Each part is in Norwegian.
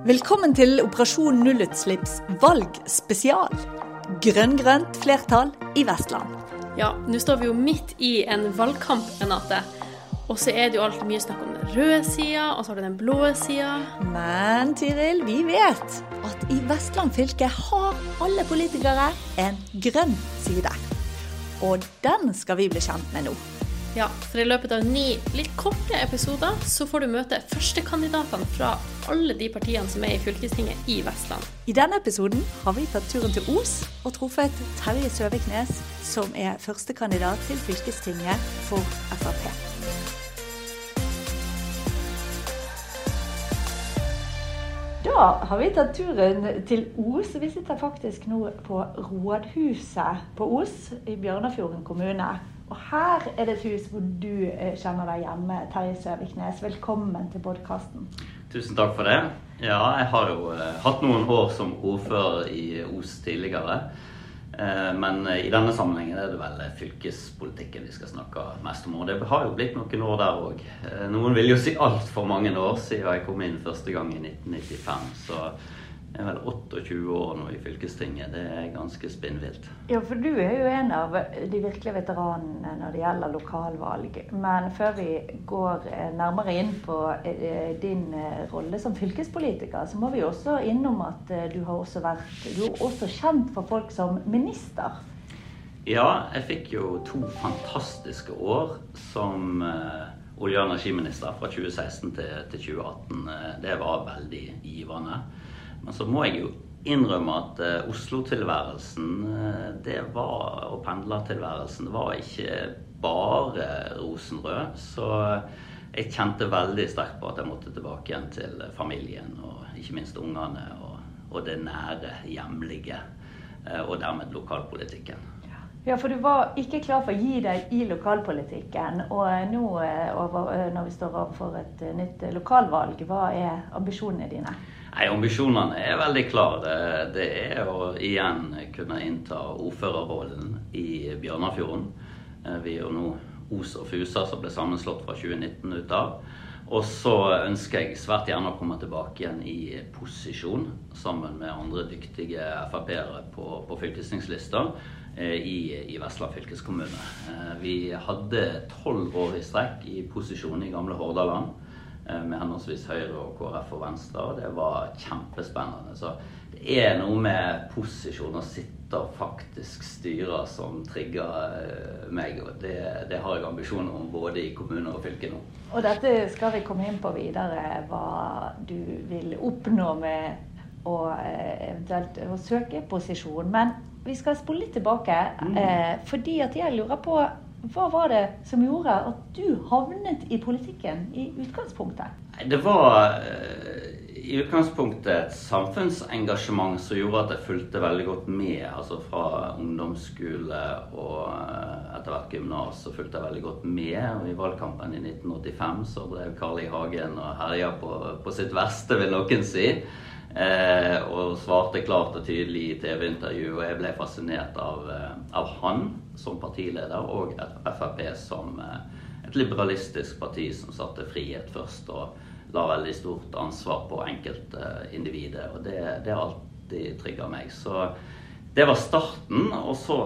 Velkommen til Operasjon nullutslipps valgspesial. Grønn-grønt flertall i Vestland. Ja, nå står vi jo midt i en valgkamp, Renate. Og så er det jo alltid mye snakk om den røde sida, og så har du den blå sida. Men Tiril, vi vet at i Vestland fylke har alle politikere en grønn side. Og den skal vi bli kjent med nå. Ja, for i løpet av ni litt korte episoder så får du møte førstekandidatene fra alle de partiene som er i fylkestinget i Vestland. I denne episoden har vi tatt turen til Os og truffet Terje Søviknes, som er førstekandidat til fylkestinget for Frp. Da har vi tatt turen til Os. Vi sitter faktisk nå på rådhuset på Os i Bjørnafjorden kommune. Og her er det et hus hvor du eh, kjenner deg hjemme, Terje Søviknes. Velkommen til podkasten. Tusen takk for det. Ja, jeg har jo eh, hatt noen år som ordfører i Os tidligere. Eh, men i denne sammenhengen er det vel fylkespolitikken vi skal snakke mest om. Og det har jo blitt noen år der òg. Noen vil jo si altfor mange år siden jeg kom inn første gang i 1995. Så jeg er vel 28 år nå i fylkestinget. Det er ganske spinnvilt. Ja, for du er jo en av de virkelige veteranene når det gjelder lokalvalg. Men før vi går eh, nærmere inn på eh, din eh, rolle som fylkespolitiker, så må vi også innom at du har også vært Du er også kjent for folk som minister. Ja, jeg fikk jo to fantastiske år som olje- og energiminister fra 2016 til, til 2018. Det var veldig givende. Men så må jeg jo innrømme at uh, Oslo-tilværelsen uh, det var, og pendlertilværelsen var ikke bare rosenrød. Så jeg kjente veldig sterkt på at jeg måtte tilbake igjen til familien og ikke minst ungene og, og det nære, hjemlige. Uh, og dermed lokalpolitikken. Ja, for du var ikke klar for å gi deg i lokalpolitikken. Og nå når vi står overfor et nytt lokalvalg, hva er ambisjonene dine? Nei, Ambisjonene er veldig klare. Det er å igjen kunne innta ordførerrollen i Bjørnafjorden. Eh, vi er jo nå Os og Fusa som ble sammenslått fra 2019 ut av. Og så ønsker jeg svært gjerne å komme tilbake igjen i posisjon sammen med andre dyktige Frp-ere på, på fylkestingslista eh, i, i, Vestland fylkeskommune. Eh, vi hadde tolv år i strekk i posisjon i gamle Hordaland. Eh, med henholdsvis Høyre og KrF og Venstre. Og det var kjempespennende. Så det er noe med posisjon og sitte og faktisk styre som trigger eh, meg. Og det, det har jeg ambisjoner om både i kommuner og fylke nå. Og dette skal vi komme inn på videre, hva du vil oppnå med å eh, eventuelt å søke posisjon. Men vi skal spole litt tilbake, mm. fordi at jeg lurer på hva var det som gjorde at du havnet i politikken i utgangspunktet? Det var eh, i utgangspunktet et samfunnsengasjement som gjorde at jeg fulgte veldig godt med. altså Fra ungdomsskole og eh, etter hvert gymnas fulgte jeg veldig godt med. Og I valgkampen i 1985 så drev Carl I. Hagen og herja på, på sitt verste, vil noen si. Eh, og svarte klart og tydelig i TV-intervju, og jeg ble fascinert av, eh, av, han som partileder og Frp som eh, et liberalistisk parti som satte frihet først og la veldig stort ansvar på enkeltindividet. og det, det har alltid trigga meg. Så det var starten. Og så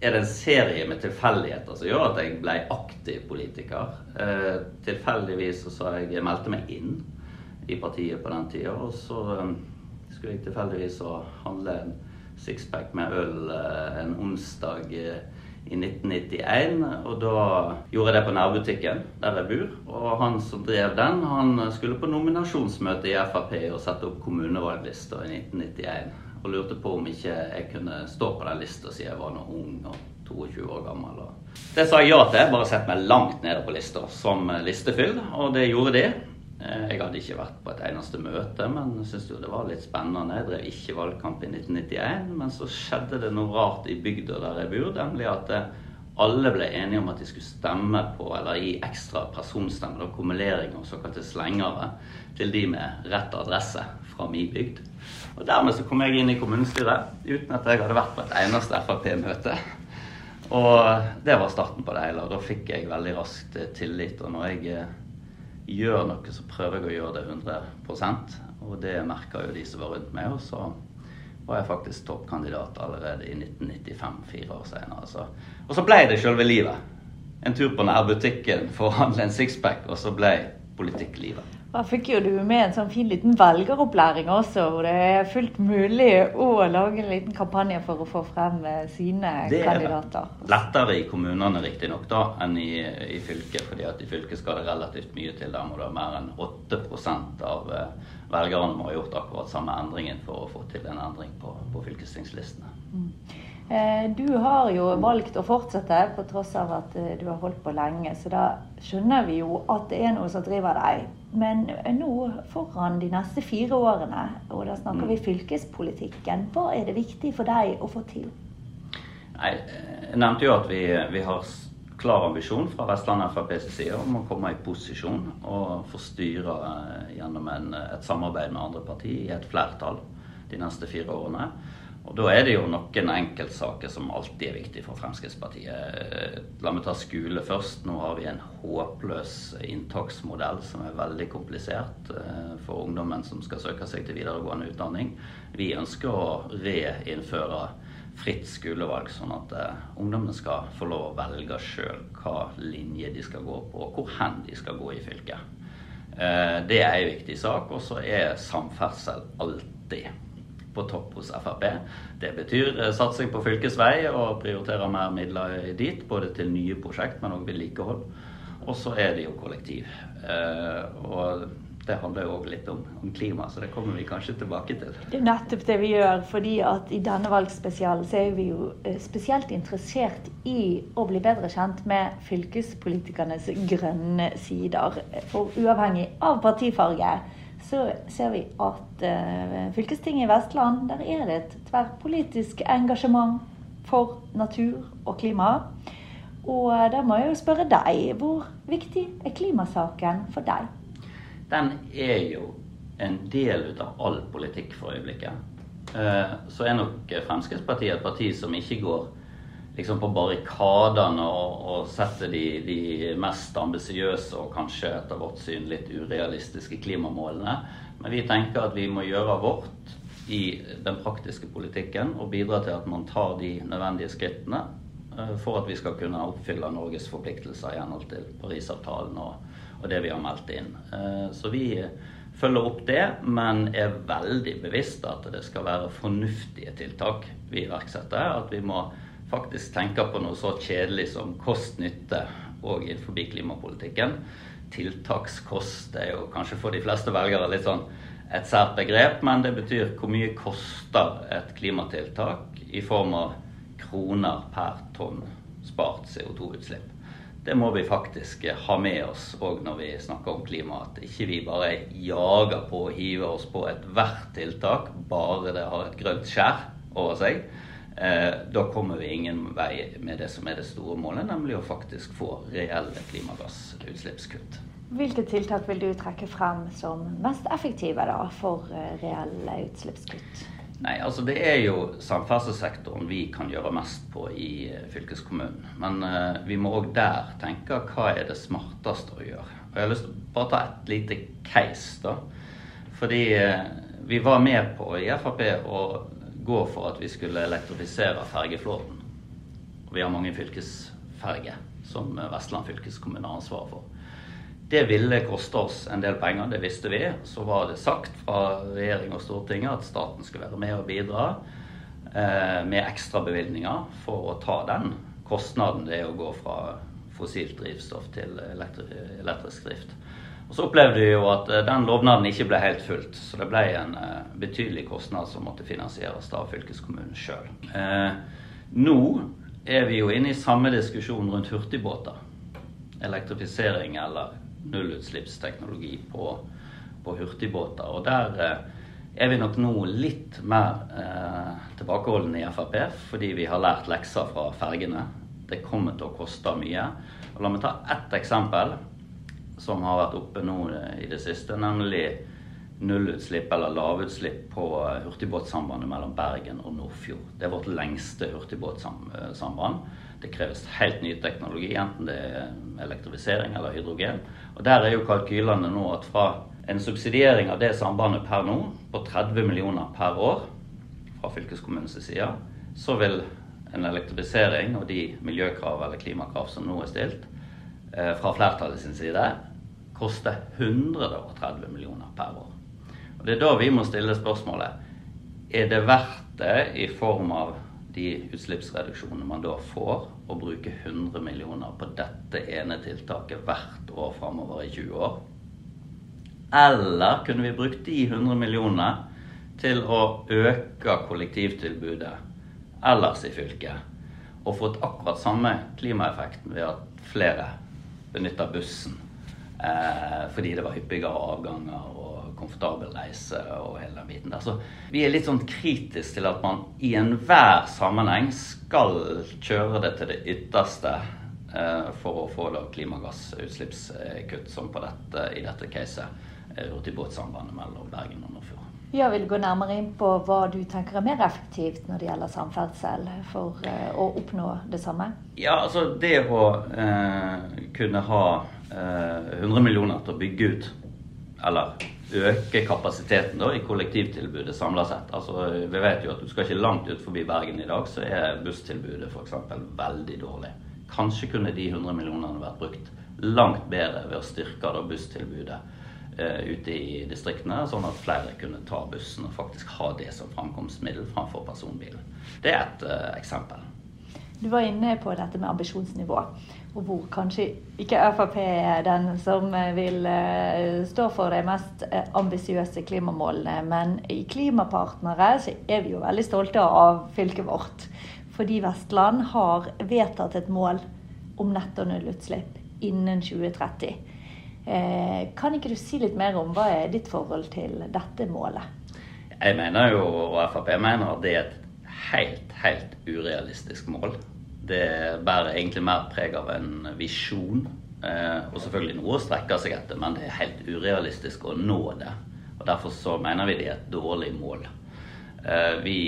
er det en serie med tilfeldigheter som gjør at jeg ble aktiv politiker. Eh, tilfeldigvis så sa jeg meldte meg inn i partiet på den tida. Og så skulle jeg tilfeldigvis handle en sixpack med øl en onsdag i 1991. Og da gjorde jeg det på nærbutikken der jeg bor. Og han som drev den, han skulle på nominasjonsmøte i Frp og sette opp kommunevalglista i 1991. Og lurte på om ikke jeg kunne stå på den lista siden jeg var noe ung og 22 år gammel. Det sa jeg ja til. Bare sett meg langt nede på lista som listefyll, og det gjorde de. Eh, jeg hadde ikke vært på et eneste møte, men syntes jo det var litt spennende. Jeg drev ikke valgkamp i 1991, men så skjedde det noe rart i bygda der jeg bor, nemlig at eh, alle ble enige om at de skulle stemme på, eller gi ekstra personstemmer, kumulering og såkalte slengere, til de med rett adresse fra min bygd. Og dermed så kom jeg inn i kommunestyret uten at jeg hadde vært på et eneste Frp-møte. Og det var starten på det hele. Og da fikk jeg veldig raskt tillit. Og når jeg gjør noe, så prøver jeg å gjøre det 100% Og det merka jo de som var rundt meg. Og så var jeg faktisk toppkandidat allerede i 1995, fire år senere. Og så ble det selve livet. En tur på nærbutikken for å handle en sixpack, og så ble politikk livet. Da fikk jo du med en sånn fin liten velgeropplæring også, hvor det er fullt mulig å lage en liten kampanje for å få frem eh, sine det kandidater. Det er lettere i kommunene riktignok da, enn i, i, fylket, fordi at i fylket skal det relativt mye til. Der må det være mer enn 8 av eh, velgerne må ha gjort akkurat samme endringen for å få til en endring på, på fylkestingslistene. Mm. Eh, du har jo valgt å fortsette på tross av at du har holdt på lenge, så da skjønner vi jo at det er noe som driver deg. Men nå foran de neste fire årene, og da snakker vi mm. fylkespolitikken, hva er det viktig for deg å få til? Nei, jeg nevnte jo at vi, vi har klar ambisjon fra Vestlandet FrPs side om å komme i posisjon og få styre eh, gjennom en, et samarbeid med andre partier i et flertall de neste fire årene. Og Da er det jo noen enkeltsaker som alltid er viktig for Fremskrittspartiet. La meg ta skole først. Nå har vi en håpløs inntaksmodell som er veldig komplisert eh, for ungdommen som skal søke seg til videregående utdanning. Vi ønsker å reinnføre fritt skolevalg, sånn at ungdommen ungdommene skal få lov å velge sjøl hva linje de skal gå på, og hvor hen de skal gå i fylket. Det er en viktig sak. Og så er samferdsel alltid på topp hos Frp. Det betyr eh, satsing på fylkesvei og prioritere mer midler dit, både til nye prosjekt, men òg vedlikehold. Og så er det jo kollektiv. Eh, og det handler jo òg litt om, om, klima, så det kommer vi kanskje tilbake til. Det er nettopp det vi gjør, fordi at i denne valgspesialen så er vi jo eh, spesielt interessert i å bli bedre kjent med fylkespolitikernes grønne sider. For uavhengig av partifarge så ser vi at uh, fylkestinget i Vestland der er det et tverrpolitisk engasjement for natur og klima. Og uh, da må jeg jo spørre deg, hvor viktig er klimasaken for deg? Den er jo en del av all politikk for øyeblikket. Uh, så er nok Fremskrittspartiet et parti som ikke går liksom på barrikadene og, og sette de, de mest ambisiøse og kanskje etter vårt syn litt urealistiske klimamålene. Men vi tenker at vi må gjøre vårt i den praktiske politikken og bidra til at man tar de nødvendige skrittene eh, for at vi skal kunne oppfylle Norges forpliktelser i henhold til Parisavtalen og, og, det vi har meldt inn. Eh, så vi følger opp det, men er veldig bevisst at det skal være fornuftige tiltak vi iverksetter. At vi må faktisk tenker på noe så kjedelig som kost-nytte òg innenfor klimapolitikken. Tiltakskost er jo kanskje for de fleste velgere litt sånn et sært begrep, men det betyr hvor mye koster et klimatiltak i form av kroner per tonn spart CO2-utslipp. Det må vi faktisk ha med oss òg når vi snakker om klima. At ikke vi bare jager på og hiver oss på ethvert tiltak bare det har et grønt skjær over seg. Eh, da kommer vi ingen vei med det som er det store målet, nemlig å faktisk få reelle klimagassutslippskutt. Hvilke tiltak vil du trekke frem som mest effektive da, for eh, reelle utslippskutt? Nei, altså Det er jo samferdselssektoren vi kan gjøre mest på i eh, fylkeskommunen. Men uh, vi må òg der tenke hva er det smarteste å gjøre. Og Jeg har lyst til å bare ta et lite case. da. Fordi uh, vi var med på i Frp å gå for at vi skulle elektrifisere fergeflåten. Og vi har mange fylkesferger som Vestland fylkeskommune har ansvaret for. Det ville koste oss en del penger, det visste vi. Så var det sagt fra regjering og Stortinget at staten skulle være med og bidra eh, med ekstrabevilgninger for å ta den kostnaden det er å gå fra fossilt drivstoff til elektrisk drift. Og Så opplevde vi jo at eh, den lovnaden ikke ble helt fulgt. Så det ble en uh, betydelig kostnad som måtte finansieres av fylkeskommunen sjøl. Eh, nå er vi jo inne i samme diskusjon rundt hurtigbåter. Elektrifisering eller nullutslippsteknologi på, på hurtigbåter. Og der eh, er vi nok nå litt mer eh, tilbakeholdne i Frp, fordi vi har lært lekser fra fergene. Det kommer til å koste mye. Og la meg ta ett eksempel som har vært oppe nå eh, i det siste, nemlig nullutslipp eller lavutslipp på eh, hurtigbåtsambandet mellom Bergen og Nordfjord. Det er vårt lengste hurtigbåtsamband. Det kreves helt ny teknologi, enten det er elektrifisering eller hydrogen. Og Der er jo kalkylene nå at fra en subsidiering av det sambandet per nå på 30 millioner per år fra fylkeskommunens side, så vil en elektrifisering og de miljøkrav eller klimakrav som nå er stilt eh, fra flertallet sin side, koste 130 millioner per år. Og Det er da vi må stille spørsmålet er det verdt det i form av de utslippsreduksjonene man da får, å bruke 100 millioner på dette ene tiltaket hvert år framover i 20 år? Eller kunne vi brukt de 100 millionene til å øke kollektivtilbudet ellers i fylket og fått akkurat samme klimaeffekten ved at flere benytter bussen fordi det var hyppigere avganger og komfortabel reise og hele den biten der. Så vi er litt sånn kritiske til at man i enhver sammenheng skal kjøre det til det ytterste eh, for å få da klimagassutslippskutt, som på dette, i dette caset hurtigbåtsambandet mellom Bergen og Nordfjord. Jeg vil gå nærmere inn på hva du tenker er mer effektivt når det gjelder samferdsel, for å oppnå det samme? Ja, altså det å eh, kunne ha eh, 100 millioner til å bygge ut, eller øke kapasiteten da, i kollektivtilbudet samla sett. Altså, vi vet jo at du skal ikke langt ut forbi Bergen i dag, så er busstilbudet f.eks. veldig dårlig. Kanskje kunne de 100 millionene vært brukt langt bedre ved å styrke da, busstilbudet Eh, ute i distriktene, sånn at flere kunne ta bussen og faktisk ha det som framkomstmiddel framfor personbilen. Det er et uh, eksempel. Du var inne på dette med ambisjonsnivå, og hvor kanskje ikke Frp er den som vil uh, stå for de mest uh, ambisiøse klimamålene. Men i Klimapartnere så er vi jo veldig stolte av fylket vårt. Fordi Vestland har vedtatt et mål om netto nullutslipp innen 2030. Eh, kan ikke du si litt mer om hva er ditt forhold til dette målet? Jeg mener jo, og Frp mener, at det er et helt, helt urealistisk mål. Det bærer egentlig mer preg av en visjon. Eh, og selvfølgelig noe å strekke seg etter, men det er helt urealistisk å nå det. Og Derfor så mener vi det er et dårlig mål. Eh, vi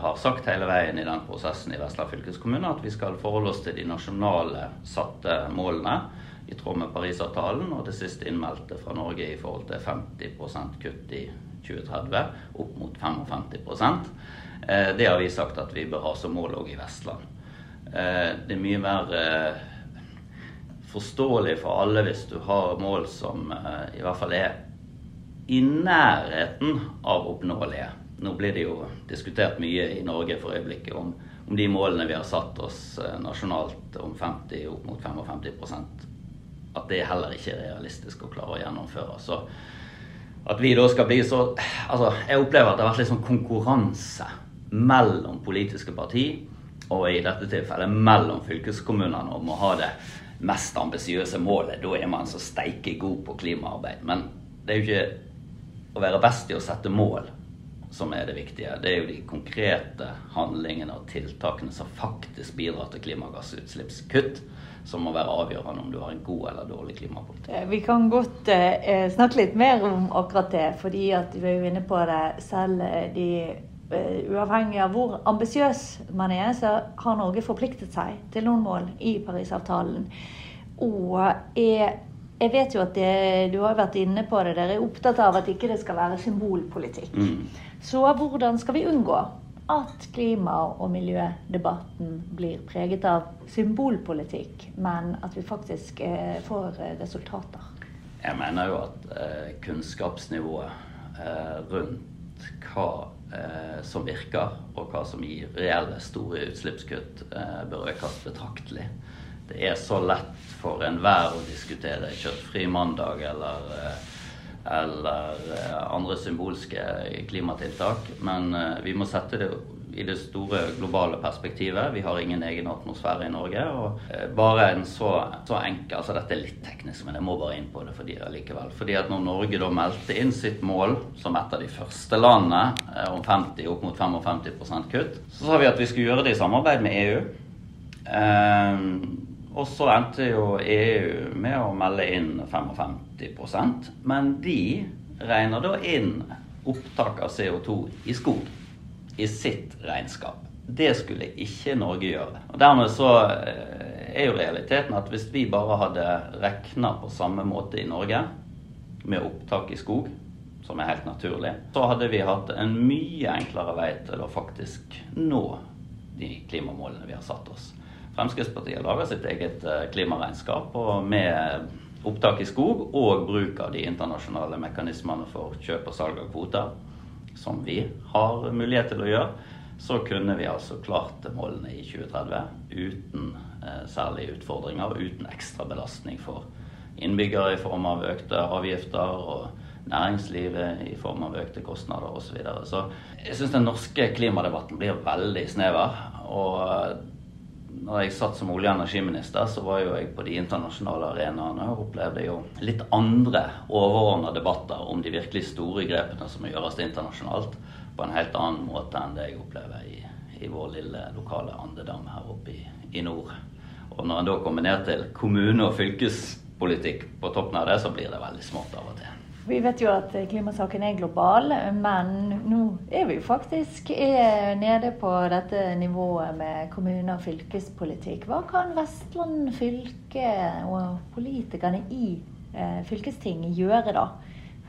har sagt hele veien i den prosessen i Vestland fylkeskommune at vi skal forholde oss til de nasjonale satte målene i tråd med Parisavtalen og det siste innmeldte fra Norge i forhold til 50% kutt i 2030, opp mot 55 eh, Det har vi sagt at vi bør ha som mål òg i Vestland. Eh, det er mye mer eh, forståelig for alle hvis du har mål som i hvert fall er i nærheten av oppnåelige. Nå blir det jo diskutert mye i Norge for øyeblikket om, om de målene vi har satt oss nasjonalt om 50 opp mot 55% at det heller ikke er realistisk å klare å gjennomføre. Så at vi da skal bli så Altså, jeg opplever at det har vært litt sånn konkurranse mellom politiske parti, og i dette tilfellet mellom fylkeskommunene, om å ha det mest ambisiøse målet. Da er man så steike god på klimaarbeid. Men det er jo ikke å være best i å sette mål som er det viktige. Det er jo de konkrete handlingene og tiltakene som faktisk bidrar til klimagassutslippskutt som må være avgjørende om du har en god eller dårlig klimapolitikk. Eh, vi kan godt eh, snakke litt mer om akkurat det, fordi at vi er jo inne på det selv. Eh, de, uavhengig av hvor ambisiøs man er, så har Norge forpliktet seg til noen mål i Parisavtalen. Og jeg, jeg vet jo at det, du har vært inne på det, dere er opptatt av at ikke det skal være symbolpolitikk. Mm. Så hvordan skal vi unngå at klima- og miljødebatten blir preget av symbolpolitikk, men at vi faktisk eh, får resultater. Jeg mener jo at eh, kunnskapsnivået eh, rundt hva eh, som virker, og hva som gir reelle store utslippskutt, eh, bør økes betraktelig. Det er så lett for enhver å diskutere kjøttfri mandag eller eh, eller eh, andre symbolske klimatiltak. Men eh, vi må sette det i det store globale perspektivet. Vi har ingen egen atmosfære i Norge. og eh, bare en så, så enkel, altså Dette er litt teknisk, men jeg må bare inn på det fordi likevel. Fordi at når Norge da meldte inn sitt mål som et av de første landene om 50, opp mot 55% kutt, så sa vi at vi skulle gjøre det i samarbeid med EU. Um, og så endte jo EU med å melde inn 55% men de regner da inn opptak av CO2 i skog i sitt regnskap. Det skulle ikke Norge gjøre. Og Dermed så eh, er jo realiteten at hvis vi bare hadde regna på samme måte i Norge, med opptak i skog, som er helt naturlig, så hadde vi hatt en mye enklere vei til å faktisk nå de klimamålene vi har satt oss. Fremskrittspartiet lager sitt eget eh, klimaregnskap og med opptak i skog og bruk av de internasjonale mekanismene for kjøp og salg av kvoter, som vi har mulighet til å gjøre, så kunne vi altså klart målene i 2030 uten eh, særlige utfordringer og uten ekstra belastning for innbyggere i form av økte avgifter og næringslivet i form av økte kostnader osv. Så, videre. så jeg syns den norske klimadebatten blir veldig snever. og når jeg satt som olje- og energiminister, så var jo jeg på de internasjonale arenaene og opplevde jo litt andre overordna debatter om de virkelig store grepene som gjøres internasjonalt, på en helt annen måte enn det jeg opplever i, i vår lille lokale andedam her oppe i, i, nord. Og når en da kommer ned til kommune- og fylkespolitikk på toppen av det, så blir det veldig smått av og til. Vi vet jo at klimasaken er global, men nå er vi jo faktisk nede på dette nivået med kommune- og fylkespolitikk. Hva kan Vestland fylke og politikerne i eh, fylkestinget gjøre da,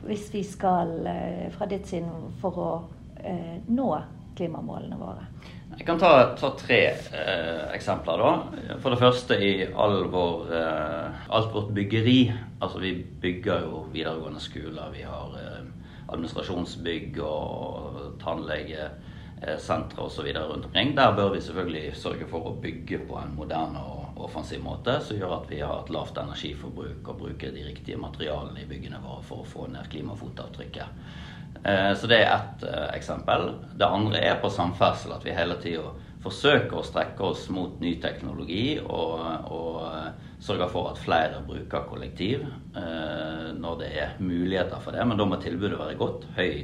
hvis vi skal eh, fra ditt sinn for å eh, nå klimamålene våre? Jeg kan ta, ta tre eh, eksempler. da. For det første i all vår, eh, alt vårt byggeri. Altså Vi bygger jo videregående skoler. Vi har eh, administrasjonsbygg og tannlegesentre osv. rundt omkring. Der bør vi selvfølgelig sørge for å bygge på en moderne og offensiv måte som gjør at vi har et lavt energiforbruk og bruker de riktige materialene i byggene våre for å få ned klimafotavtrykket. Eh, så det er ett eh, eksempel. Det andre er på samferdsel, at vi hele tida forsøker å strekke oss mot ny teknologi og, og eh, sørge for at flere bruker kollektiv når det er muligheter for det. Men da må tilbudet være godt. Høy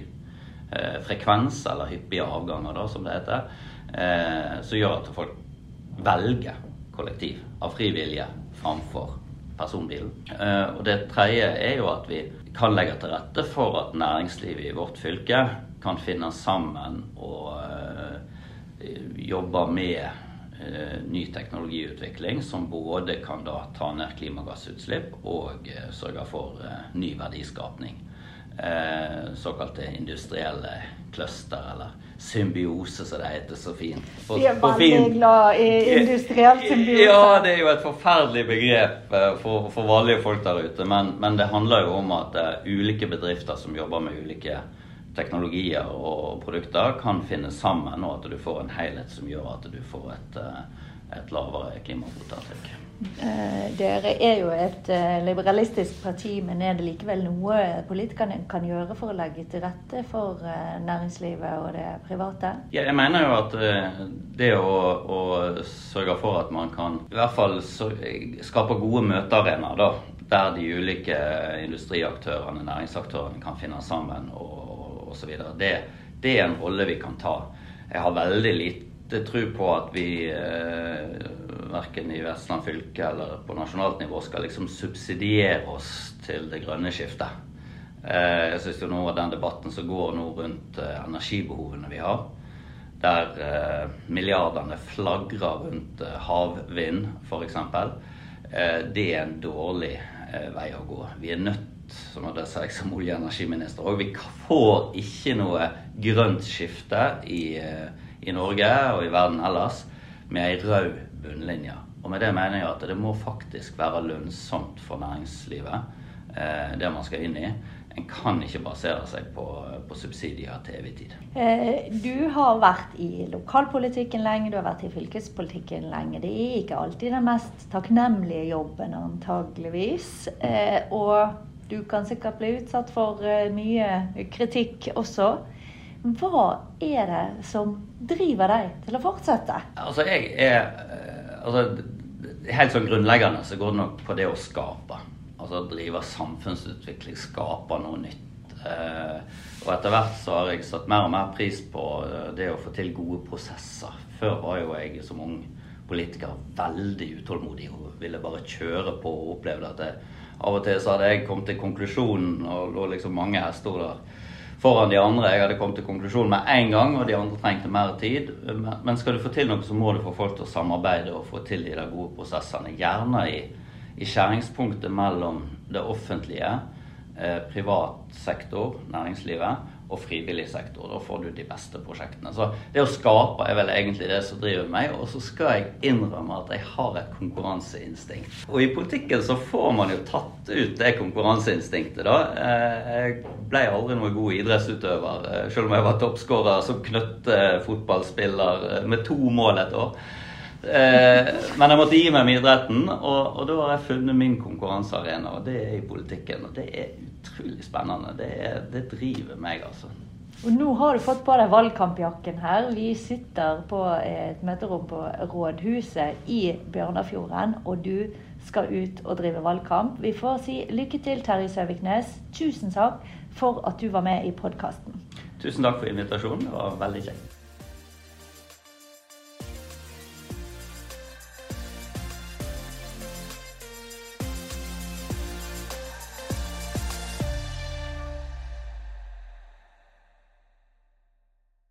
frekvens, eller hyppige avganger, da, som det heter. Som gjør at folk velger kollektiv av fri vilje framfor personbilen. Og det tredje er jo at vi kan legge til rette for at næringslivet i vårt fylke kan finne sammen og jobbe med ny teknologiutvikling som både kan da ta ned klimagassutslipp og uh, sørge for ny verdiskapning. såkalte industrielle cluster, eller symbiose, som det heter så fint. For, Vi er veldig glad i industriell symbiose. Ja, det er jo et forferdelig begrep eh, for, for vanlige folk der ute. Men, men, det handler jo om at uh, ulike bedrifter som jobber med ulike teknologier og produkter, kan finne sammen, og at du får en helhet som gjør at du får et, uh, et lavere klimafotavtrykk. Eh, dere er jo et eh, liberalistisk parti, men er det likevel noe politikerne kan gjøre for å legge til rette for eh, næringslivet og det private? Ja, jeg mener jo at det å, å, sørge for at man kan i hvert fall skape gode møtearenaer, der de ulike industriaktørene, næringsaktørene kan finne sammen og osv., det, det er en rolle vi kan ta. Jeg har veldig lite tro på at vi verken i Vestland fylke eller på nasjonalt nivå skal liksom subsidiere oss til det grønne skiftet. Eh, jeg syns jo nå den debatten som går nå rundt eh, energibehovene vi har, der eh, milliardene flagrer rundt havvind f.eks., det er en dårlig vei å gå. Vi er nødt som hadde seg som olje- og energiminister. Og vi får ikke noe grønt skifte i, i Norge og i verden ellers med ei rød bunnlinje. Og med det mener jeg at det må faktisk være lønnsomt for næringslivet, eh, det man skal inn i. En kan ikke basere seg på, på subsidier til evig tid. Eh, du har vært i lokalpolitikken lenge, du har vært i fylkespolitikken lenge. Det er ikke alltid den mest takknemlige jobben, antageligvis. Eh, og du kan sikkert bli utsatt for mye kritikk også. Hva er det som driver deg til å fortsette? Altså, jeg er altså, Helt sånn grunnleggende så går det nok på det å skape. Altså drive samfunnsutvikling, skape noe nytt. Eh, og etter hvert så har jeg satt mer og mer pris på eh, det å få til gode prosesser. Før var jo jeg som ung politiker veldig utålmodig og ville bare kjøre på og opplevde at av og til så hadde jeg kommet til konklusjonen og lå liksom mange hestehoder foran de andre. Jeg hadde kommet til konklusjonen med en gang, og de andre trengte mer tid. Men skal du få til noe, så må du få folk til å samarbeide og få til de der gode prosessene. Gjerne i, i skjæringspunktet mellom det offentlige, eh, privat sektor, næringslivet, og frivillig sektor. Da får du de beste prosjektene. Så det å skape er vel egentlig det som driver meg. Og så skal jeg innrømme at jeg har et konkurranseinstinkt. Og i politikken så får man jo tatt ut det konkurranseinstinktet, da. Eh, jeg ble aldri noen god idrettsutøver, eh, selv om jeg var toppskårer som knøttfotballspiller eh, med to mål et år. Men jeg måtte gi meg med idretten, og, og da har jeg funnet min konkurransearena, og det er i politikken. Og det er utrolig spennende. Det, er, det driver meg, altså. Og nå har du fått på deg valgkampjakken her. Vi sitter på et møterom på Rådhuset i Bjørnafjorden, og du skal ut og drive valgkamp. Vi får si lykke til, Terje Søviknes. Tusen takk for at du var med i podkasten. Tusen takk for invitasjonen. Det var veldig kjekt.